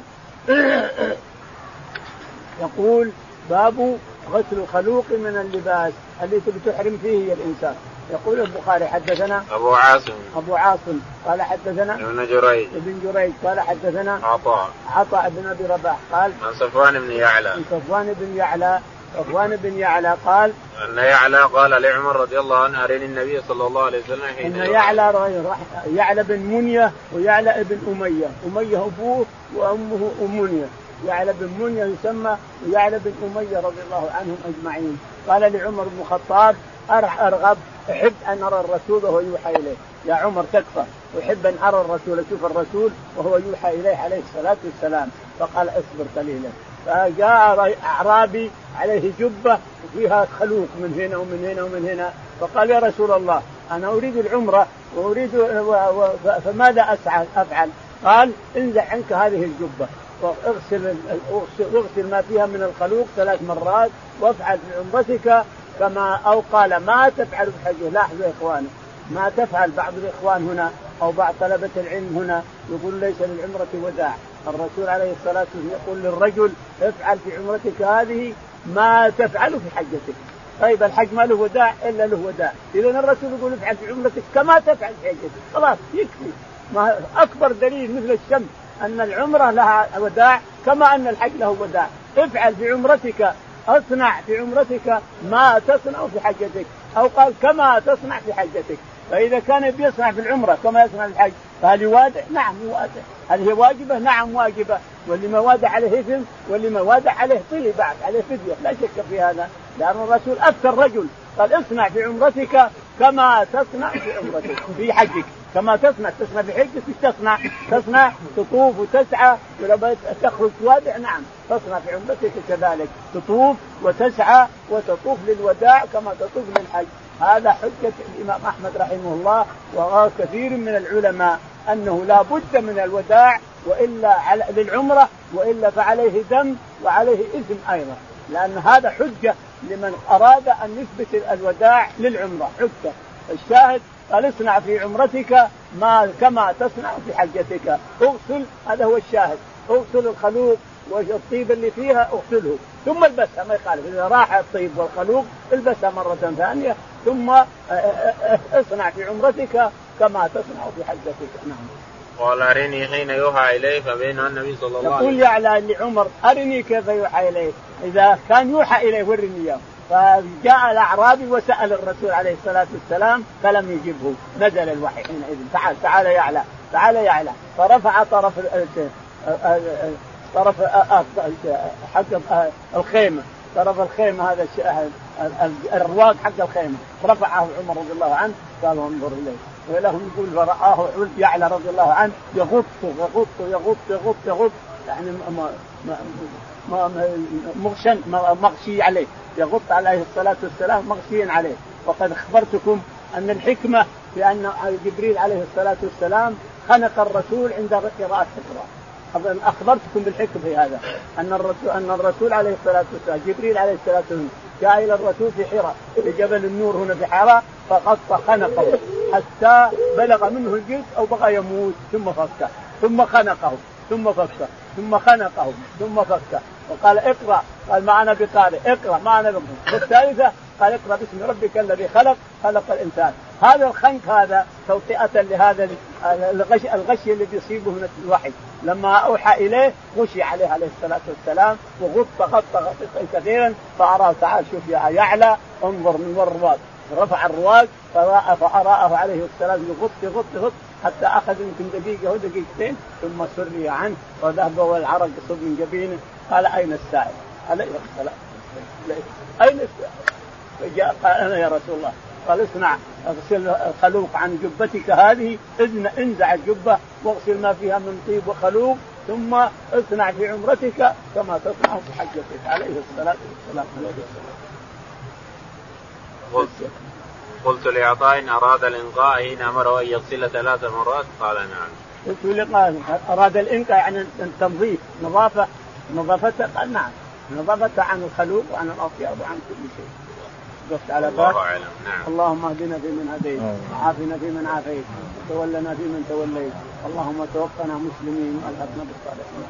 يقول باب غسل الخلوق من اللباس التي بتحرم فيه الإنسان. يقول البخاري حدثنا أبو عاصم. أبو عاصم. قال حدثنا ابن جريج. ابن جريج. قال حدثنا عطاء. عطاء بن أبي رباح. قال عن صفوان بن يعلى. عن صفوان بن يعلى. صفوان بن يعلى قال أن يعلى قال لعمر رضي الله عنه أرني النبي صلى الله عليه وسلم حين أن يعلى يعلى بن منية ويعلى ابن أمية، أمية أبوه وأمه ام منيه، يعلى بن منية يسمى ويعلى بن أمية رضي الله عنهم أجمعين، قال لعمر بن الخطاب أرغب. أحب أن أرى الرسول وهو يوحى إليه، يا عمر تكفى، أحب أن أرى الرسول. أشوف الرسول وهو يوحى إليه عليه الصلاة والسلام، فقال اصبر قليلا، فجاء أعرابي عليه جبة وفيها خلوق من هنا ومن هنا ومن هنا، فقال يا رسول الله أنا أريد العمرة وأريد فماذا اسعى أفعل؟ قال انزع عنك هذه الجبة. واغسل اغسل ما فيها من الخلوق ثلاث مرات وافعل في عمرتك كما أو قال ما تفعل في حجه لاحظوا يا اخواني ما تفعل بعض الإخوان هنا أو بعض طلبة العلم هنا يقول ليس للعمرة وداع الرسول عليه الصلاة والسلام يقول للرجل افعل في عمرتك هذه ما تفعل في حجتك. طيب الحج ما له وداع إلا له وداع اذا الرسول يقول افعل في عمرتك كما تفعل في حجتك. خلاص يكفي. ما أكبر دليل مثل الشمس أن العمرة لها وداع كما أن الحج له وداع افعل في عمرتك أصنع في عمرتك ما تصنع في حجتك. أو قال كما تصنع في حجتك. فإذا كان بيصنع في العمرة كما يصنع في الحج فهل يوادع؟ نعم يوادع. هل هي واجبة؟ نعم واجبة. واللي ما وادع عليه إثم واللي ما وادع عليه طلي بعد عليه فدية. لا شك في هذا لأن الرسول أفتى الرجل قال اصنع في عمرتك كما تصنع في عمرتك في حجك. كما تصنع تصنع إيش تصنع؟ تصنع تطوف وتسعى ولو تخرج توادع نعم. تصنع في عمرتك كذلك. تطوف وتسعى وتطوف للوداع كما تطوف للحج. هذا حجة الإمام أحمد رحمه الله وكثير من العلماء أنه لا بد من الوداع وإلا على للعمرة وإلا فعليه دم وعليه إثم أيضا. لأن هذا حجة لمن أراد أن يثبت الوداع للعمرة حجة. الشاهد قال اصنع في عمرتك ما كما تصنع في حجتك. اغسل هذا هو الشاهد. اغسل الخلوق والطيب اللي فيها اغسله. ثم البسها ما يخالف. إذا راح الطيب والخلوق البسها مرة ثانية. ثم اصنع في عمرتك كما تصنع في حجتك. نعم. قال أرني حين يوحى اليه فبين النبي صلى الله عليه وسلم يقول يعلى لعمر أرني كيف يوحى اليه إذا كان يوحى اليه ورني إياه. فجاء الأعرابي وسأل الرسول عليه الصلاة والسلام فلم يجبه. نزل الوحي حينئذ. تعال تعال يعلى تعال يعلى فرفع طرف طرف حق الخيمة. طرف الخيمة هذا الرواق حق الخيمة. رفعه عمر رضي الله عنه قال انظر إليه. ولهم يقول فرآه يعلى رضي الله عنه يغط يغط يغط يغط يغط. يعني مغشن مغشي عليه. يغط عليه الصلاة والسلام مغشيا عليه. وقد أخبرتكم أن الحكمة في أن جبريل عليه الصلاة والسلام خنق الرسول عند قراءة القرآن. أخبرتكم بالحكمة في هذا. أن الرسول أن الرسول عليه الصلاة والسلام جبريل عليه الصلاة والسلام جاء إلى الرسول في حراء في جبل النور هنا في حراء فغط خنقه حتى بلغ منه الجلد أو بغى يموت ثم فكه ثم خنقه ثم فكه ثم خنقه ثم فكه. وقال اقرأ. قال ما أنا بقارئ. اقرأ ما أنا بقارئ. الثالثه قال اقرأ باسم ربك الذي خلق خلق الإنسان. هذا الخنق هذا توطئة لهذا الغش الغش الذي يصيبه من الوحي. لما أوحى إليه غشي عليه عليه الصلاة والسلام وغط غط غط كثيرا فأراه تعال شوف يا يعلى انظر من ور الرواق رفع الرواق فأراءه عليه السلام يغط يغط يغط. حتى أخذ يمكن دقيقة ودقيقتين ثم سري عنه وذهب والعرق يصب من جبينه قال أين السائل؟ عليه السلام أين السائل؟ فجاء قال أنا يا رسول الله قال اصنع اغسل الخلوق عن جبتك هذه انزع الجبة واغسل ما فيها من طيب وخلوق ثم اصنع في عمرتك كما تصنع في حجتك عليه الصلاة والسلام عليه السلام. قلت لعطاء أراد الانقاء حين امره أن يغسل ثلاث مرات قال نعم. قلت لقاء أراد الانقاء يعني التنظيف نظافة نظافته قال نعم. نظافته عن الخلوق وعن الأطياب وعن كل شيء. وقفت على باب. الله أعلم. نعم. اللهم اهدنا فيمن هديت وعافنا فيمن عافيت وتولنا فيمن توليت. اللهم توفنا مسلمين وألحقنا بالصالحين.